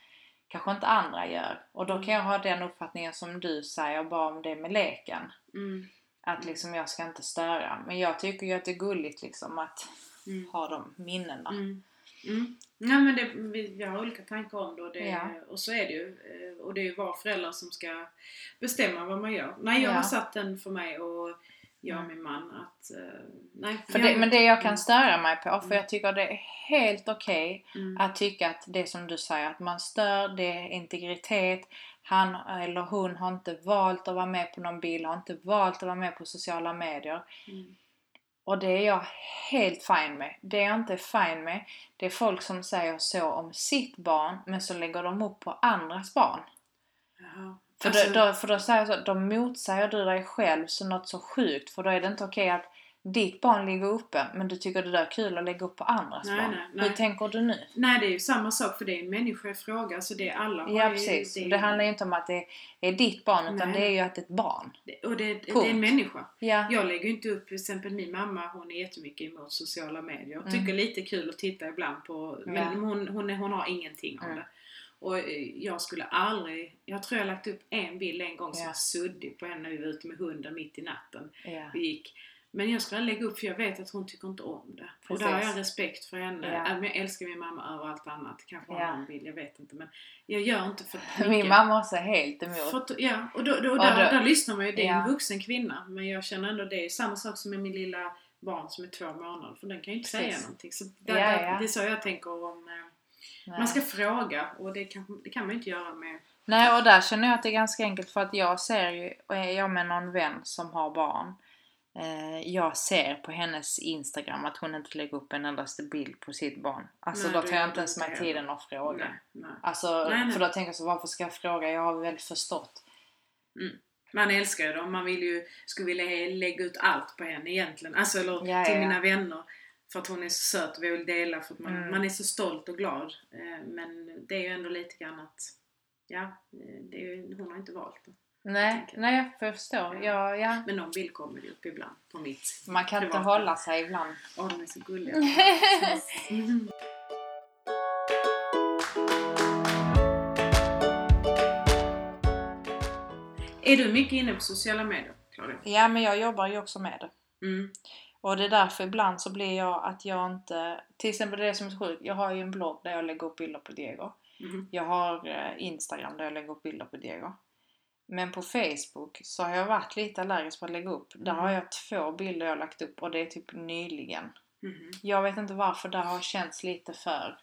kanske inte andra gör. Och då kan jag ha den uppfattningen som du säger bara om det med leken. Mm. Att liksom jag ska inte störa. Men jag tycker ju att det är gulligt liksom att Mm. ha de minnena. Mm. Nej men det, vi, vi har olika tankar om det och, det Ja. och så är det ju. Eh, Och det är ju var föräldrar som ska bestämma vad man gör. Nej jag Ja. har satt den för mig och jag och Mm. min man att eh, nej. För det, men det jag kan Mm. störa mig på, för Mm. jag tycker det är helt okej Mm. att tycka att det som du säger, att man stör, det är integritet. Han eller hon har inte valt att vara med på någon bild, har inte valt att vara med på sociala medier. Mm. Och det är jag helt fine med. Det jag inte är fine med, det är folk som säger så om sitt barn, men så lägger de upp på andras barn. Jaha. För, Alltså, då, då, för då säger så, då motsäger du dig själv så något så sjukt, för då är det inte okej att ditt barn ligger uppe, men du tycker det där är kul att lägga upp på andras Nej, barn. nej, nej. Hur tänker du nu? Nej det är ju samma sak för det är en människofråga så det är alla har Ja ju- precis. det är- Det handlar ju inte om att det är ditt barn, utan Nej. det är ju att det är ett barn. Och det, det är en människa. Ja. Jag lägger ju inte upp, till exempel min mamma hon är jättemycket emot sociala medier. Mm. Tycker lite kul att titta ibland på, men Ja. hon, hon, hon har ingenting om Mm. det. Och eh, jag skulle aldrig, jag tror jag lagt upp en bild en gång som Ja. var suddig på henne när vi var ute med hunden mitt i natten. Ja. Vi gick. Men jag skulle aldrig lägga upp för jag vet att hon tycker inte om det. Och Precis. där har jag respekt för henne. Även om jag älskar min mamma över allt annat. Kanske har Ja. någon bild, jag vet inte. Men jag gör inte för Min mycket. mamma också är helt emot. För ja, och, då, då, Och där, då- där lyssnar man ju. Det är Ja. en vuxen kvinna. Men jag känner ändå det är samma sak som med min lilla barn som är två månader. För den kan ju inte säga Precis. någonting. Så där, Ja, där. Det är så jag tänker om... Eh, Nej. man ska fråga och det kan, det kan man ju inte göra med... Nej, och där känner jag att det är ganska enkelt för att jag ser ju, och är jag med någon vän som har barn, jag ser på hennes Instagram att hon inte lägger upp en endaste bild på sitt barn. Alltså Nej, då tar jag inte ens mig tiden att fråga. Nej, nej. Alltså, Nej, för då tänker jag så, varför ska jag fråga? Jag har väl förstått. Man älskar ju dem. Man vill ju, skulle vilja lägga ut allt på henne egentligen. Alltså eller Ja, till ja, mina vänner. För att hon är så söt och vi vill dela för att man, Mm. man är så stolt och glad. Eh, men det är ju ändå lite grann att... Ja, eh, det är, hon har inte valt det. Nej, nej jag förstår. Ja, ja. Men någon bild kommer ju upp ibland på mitt. Man kan inte privata. hålla sig ibland. Åh, de är så gulliga. Mm. Är du mycket inne på sociala medier, Claudia? Ja, men jag jobbar ju också med det. Mm. Och det är därför ibland så blir jag att jag inte... Till exempel det som är så sjukt, jag har ju en blogg där jag lägger upp bilder på Diego. Mhm. Jag har eh, Instagram där jag lägger upp bilder på Diego. Men på Facebook så har jag varit lite allergisk på att lägga upp. Där har jag två bilder jag har lagt upp och det är typ nyligen. Mhm. Jag vet inte varför, där har känts lite för...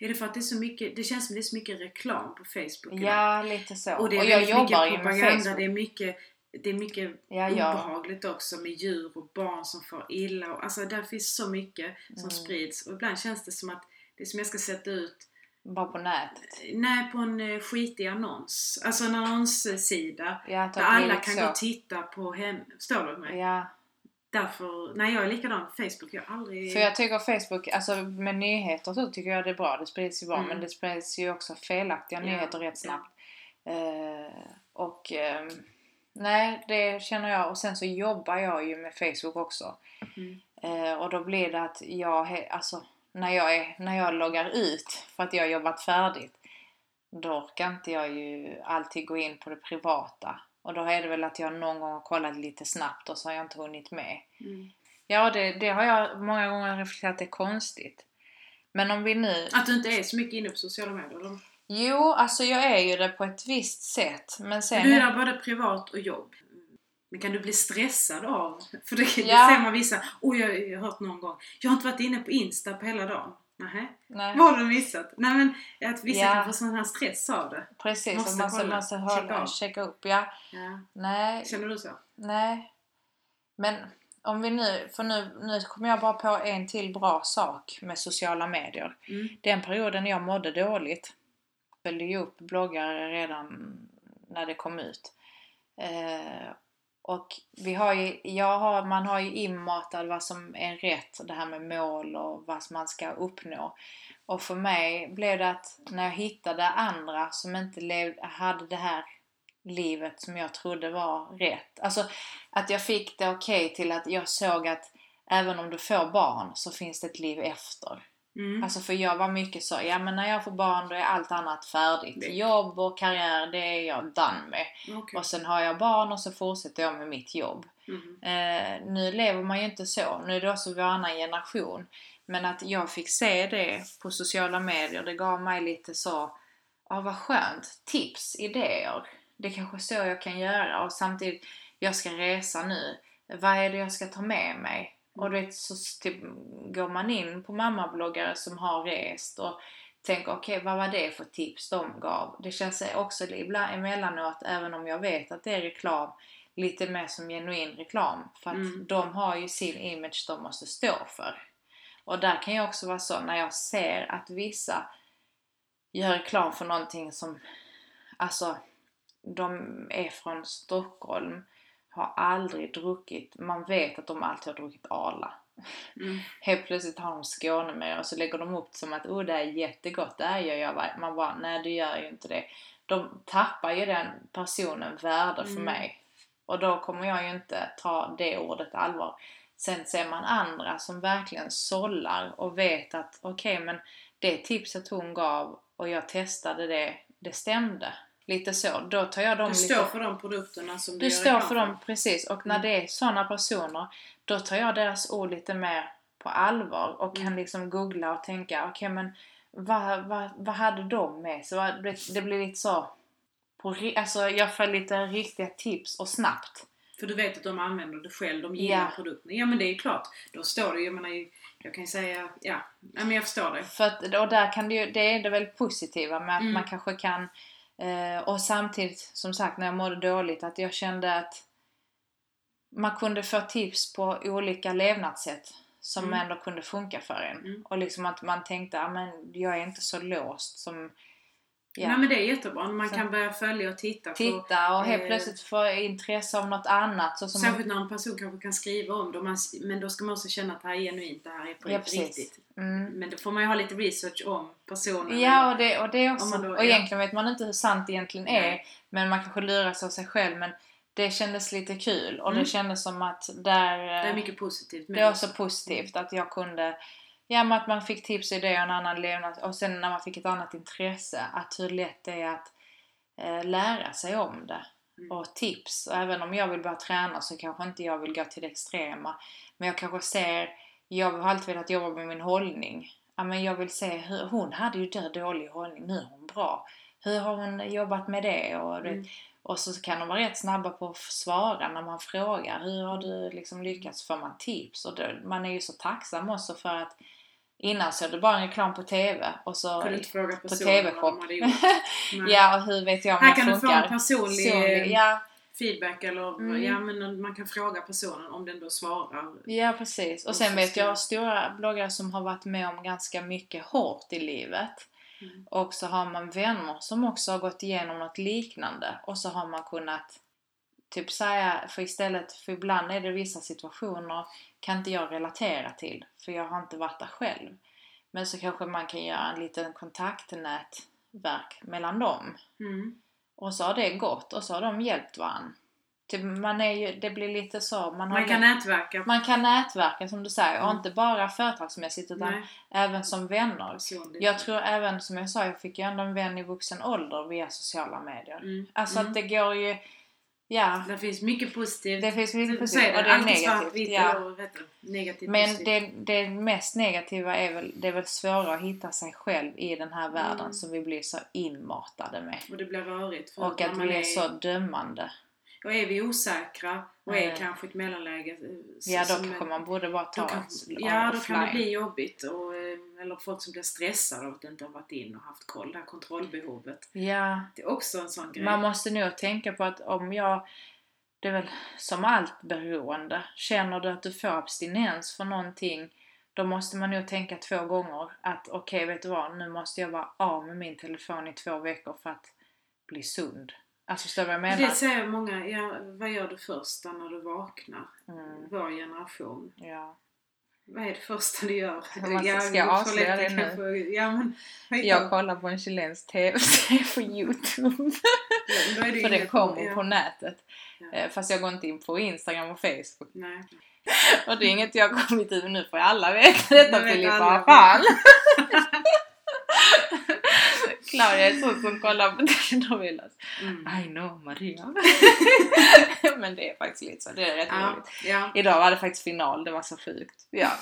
Är det för att det är så mycket, det känns som det är så mycket reklam på Facebook idag? Ja, lite så. Och det är jag väldigt jobbar ju med Facebook. det är mycket, det är mycket Ja, ja. obehagligt också med djur och barn som får illa. Och, alltså där finns så mycket som Mm. sprids och ibland känns det som att det som jag ska sätta ut Bara på nätet. Nej, på en eh, skitig annons. Alltså en annonssida. Ja, Där alla kan så. gå och titta på henne. Förstår du med mig? Ja, Därför, nej jag är likadan på Facebook. Jag har aldrig... för jag tycker Facebook, alltså med nyheter så tycker jag det är bra. Det sprids ju bra, Mm. men det sprids ju också felaktiga Ja, nyheter rätt ja. snabbt. Eh, och ehm, nej, det känner jag. Och sen så jobbar jag ju med Facebook också. Mm. Eh, och då blir det att jag, alltså när jag, är, när jag loggar ut för att jag har jobbat färdigt, då orkar inte jag ju alltid gå in på det privata. Och då är det väl att jag någon gång har kollat lite snabbt och så har jag inte hunnit med. Mm. Ja, det, det har jag många gånger reflekterat det är konstigt. Men om vi nu... Att du inte är så mycket inne på sociala medier? Eller? Jo, alltså jag är ju det på ett visst sätt. Men sen... Du är där både privat och jobb. Men kan du bli stressad av? För det, det Ja. ser man vissa. Oh, jag, jag har hört någon gång. Jag har inte varit inne på Insta på hela dagen. Nähä? Nej, Vad har du missat? Nej men att vissa Ja. kan få sån här stress av det. precis. Måste Måste man måste checka höra, av. checka upp. Ja, Ja. nej, Känner du så? nej. Men om vi nu, för nu, nu kommer jag bara på en till bra sak med sociala medier. Mm. Den perioden jag mådde dåligt följde ju upp bloggare redan när det kom ut. Eh, och vi har ju, jag har, man har ju inmatad vad som är rätt, det här med mål och vad man ska uppnå. Och för mig blev det att när jag hittade andra som inte lev, hade det här livet som jag trodde var rätt. Alltså att jag fick det okej till att jag såg att även om du får barn så finns det ett liv efter. Mm. Alltså för jag var mycket så, ja men när jag får barn då är allt annat färdigt. Det- Jobb och karriär, det är jag done med. Okej. Och sen har jag barn och så fortsätter jag med mitt jobb. Mm. Eh, nu lever man ju inte så. Nu är det också vår annan generation. Men att jag fick se det på sociala medier, det gav mig lite så, ja vad skönt, tips, idéer. Det är kanske så jag kan göra och samtidigt, jag ska resa nu. Vad är det jag ska ta med mig? Och du vet, så typ, går man in på mammabloggare som har rest och tänker okej, vad var det för tips de gav? Det känns också ibland emellanåt, även om jag vet att det är reklam, lite mer som genuin reklam. För att Mm. de har ju sin image de måste stå för. Och där kan jag också vara så, när jag ser att vissa gör reklam för någonting som, alltså, de är från Stockholm, har aldrig druckit, man vet att de alltid har druckit Arla. Mm. Helt plötsligt har de Skåne med och så lägger de upp det som att oh det är jättegott, det här gör jag varje-" Man bara, nej du gör ju inte det. De tappar ju den personen värde för Mm. mig. Och då kommer jag ju inte ta det ordet allvar. Sen ser man andra som verkligen sållar och vet att okej men det tipset hon gav och jag testade det, det stämde. Lite så. Då tar jag dem Du lite... står för de produkterna som du, Du gör står för dem, precis. Och när Mm. det är sådana personer, då tar jag deras ord lite mer på allvar och kan Mm. liksom googla och tänka, okej men vad, vad, vad hade de med sig? Det, det blir lite så, på, alltså jag får lite riktiga tips och snabbt. För du vet att de använder det själv, de gillar Ja. produkten. Ja men det är klart. Då står det ju, jag menar, jag kan ju säga, ja, men jag förstår det. För att, och där kan det ju, det är det väldigt positiva med att Mm. man kanske kan och samtidigt som sagt när jag mådde dåligt att jag kände att man kunde få tips på olika levnadssätt som Mm. ändå kunde funka för en. Mm. Och liksom att man tänkte, ja men jag är inte så låst som ja, Nej men det är jättebra. Man Så- kan börja följa och titta på titta och helt eh, plötsligt få intresse av något annat. Så som Särskilt när en person kanske kan skriva om det. man- Men då ska man också känna att det här är genuint, det här är på Ja, riktigt. Mm. Men då får man ju ha lite research om personen. Ja, och det, och det är också, då- och ja. egentligen vet man inte hur sant det egentligen är. Nej. Men man kanske luras av sig själv. Men det kändes lite kul och Mm. det kändes som att där... Det är mycket positivt med det var så positivt att jag kunde... Ja, men att man fick tips och idéer och en annan levnad. Och sen när man fick ett annat intresse. Att hur lätt det är att eh, lära sig om det. Mm. Och tips. Och även om jag vill börja träna så kanske inte jag vill gå till det extrema. Men jag kanske ser... Jag har alltid velat jobba med min hållning. Ja, men jag vill se hur... Hon hade ju där dålig hållning. Nu är hon bra. Hur har hon jobbat med det? Och, Mm. och så kan de vara rätt snabba på att svara när man frågar. Hur har du liksom lyckats? Får man tips? Och då, man är ju så tacksam också för att innan såg du bara en reklam på TV och så Kunde inte fråga på TV-shop. ja, och hur vet jag om Här kan du få en personlig Personlig, ja, feedback eller Mm. ja, men man kan fråga personen om den då svarar. ja, precis. Och sen vet jag stora bloggare som har varit med om ganska mycket hårt i livet. Mm. Och så har man vänner som också har gått igenom något liknande. Och så har man kunnat typ säga, för istället, för ibland är det vissa situationer kan inte jag relatera till, för jag har inte varit där själv. Men så kanske man kan göra en liten kontaktnätverk mellan dem. Mm. Och så har det gått och så har de hjälpt varandra. Typ man är ju, det blir lite så, man, har Man kan nätverka man kan nätverka som du säger och Mm. inte bara företagsmässigt utan Nej, även som vänner. Jag tror även, som jag sa, jag fick ju ändå en vän i vuxen ålder via sociala medier. Mm. Alltså mm. att det går ju, ja, Det finns mycket positivt. det finns mycket positivt och det är negativt. Ja. heter det? negativt Men det, det mest negativa är väl, det är väl svårare att hitta sig själv i den här världen Mm. som vi blir så inmatade med. Och det blir rörigt. Och att man vi är så dömande. Och är vi osäkra och är Mm. kanske ett mellanläge. eh, Ja, då kanske är- man borde bara ta kan, ja, då kan det bli jobbigt. Och, eh, eller folk som blir stressade av att inte ha varit in och haft koll. Det här kontrollbehovet. Ja, Det är också en sån grej. Man måste nog tänka på att om jag, det är väl som allt beroende, känner du att du får abstinens för någonting, då måste man nog tänka två gånger att okej, vet du vad, nu måste jag vara av med min telefon i två veckor för att bli sund. Alltså förstår du vad jag menar? Det säger många, ja, vad gör du första när du vaknar? Mm, Vår generation. ja. Vad är det första du gör? Man ska- ska jag avslöja det nu? kanske- Ja, men, Jag kollar på en chilensk TV-serie på Youtube. Du för det kommer ja. på nätet. Ja. Eh, Fast jag går inte in på Instagram och Facebook. Nej. Och det är inget jag har kommit ur nu för alla veta detta vet Filippa, fan! Claudia är så som kollar på telenovelas. Mm. I know Maria. Men det är faktiskt lite så, det är rätt Ja, roligt. ja. Idag var det faktiskt final, det var så sjukt. Ja.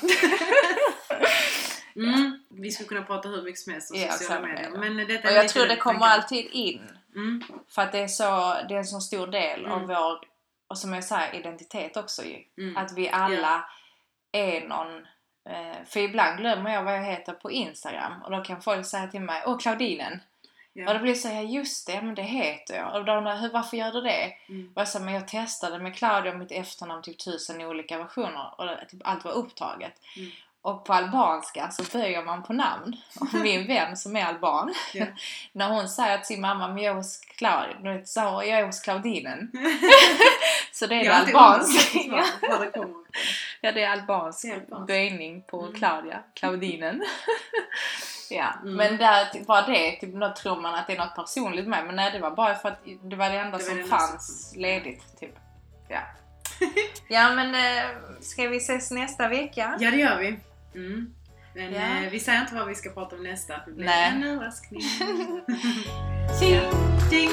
Mm. Vi skulle kunna prata hur mycket som helst om Ja, sociala medier. Men detta Och jag tror det kommer tanken. alltid in. Mm. För att det är, så, det är en så stor del av Mm. vår, och som jag säger, identitet också ju. Mm. Att vi alla är någon för ibland glömmer jag vad jag heter på Instagram och då kan folk säga till mig Åh Claudinen! Ja. Och då blir det så här, just det, men det heter jag. Och då undrar jag, "Hur- varför gör du det? Mm. Och jag sa, men jag testade med Claudia och mitt efternamn typ tusen olika versioner och det- typ allt var upptaget. Mm. Och på albanska så böjer man på namn. Och min vän som är alban, Ja. när hon säger till sin mamma, men jag är hos Claudia, så jag är hos Claudinen. så det är det albanska. Var. Ja, det är albansk böjning på Mm. Claudia, Claudinen. ja, Mm. men där, bara det, typ, då tror man att det är något personligt med men nej det var bara för att det var det enda Det var som det enda som fanns ledigt. Typ. Ja. ja men äh, ska vi ses nästa vecka? Ja, det gör vi. Mm. Men Ja. eh, vi säger inte vad vi ska prata om nästa. Det blir Nej. en överraskning. Tjing! Ding!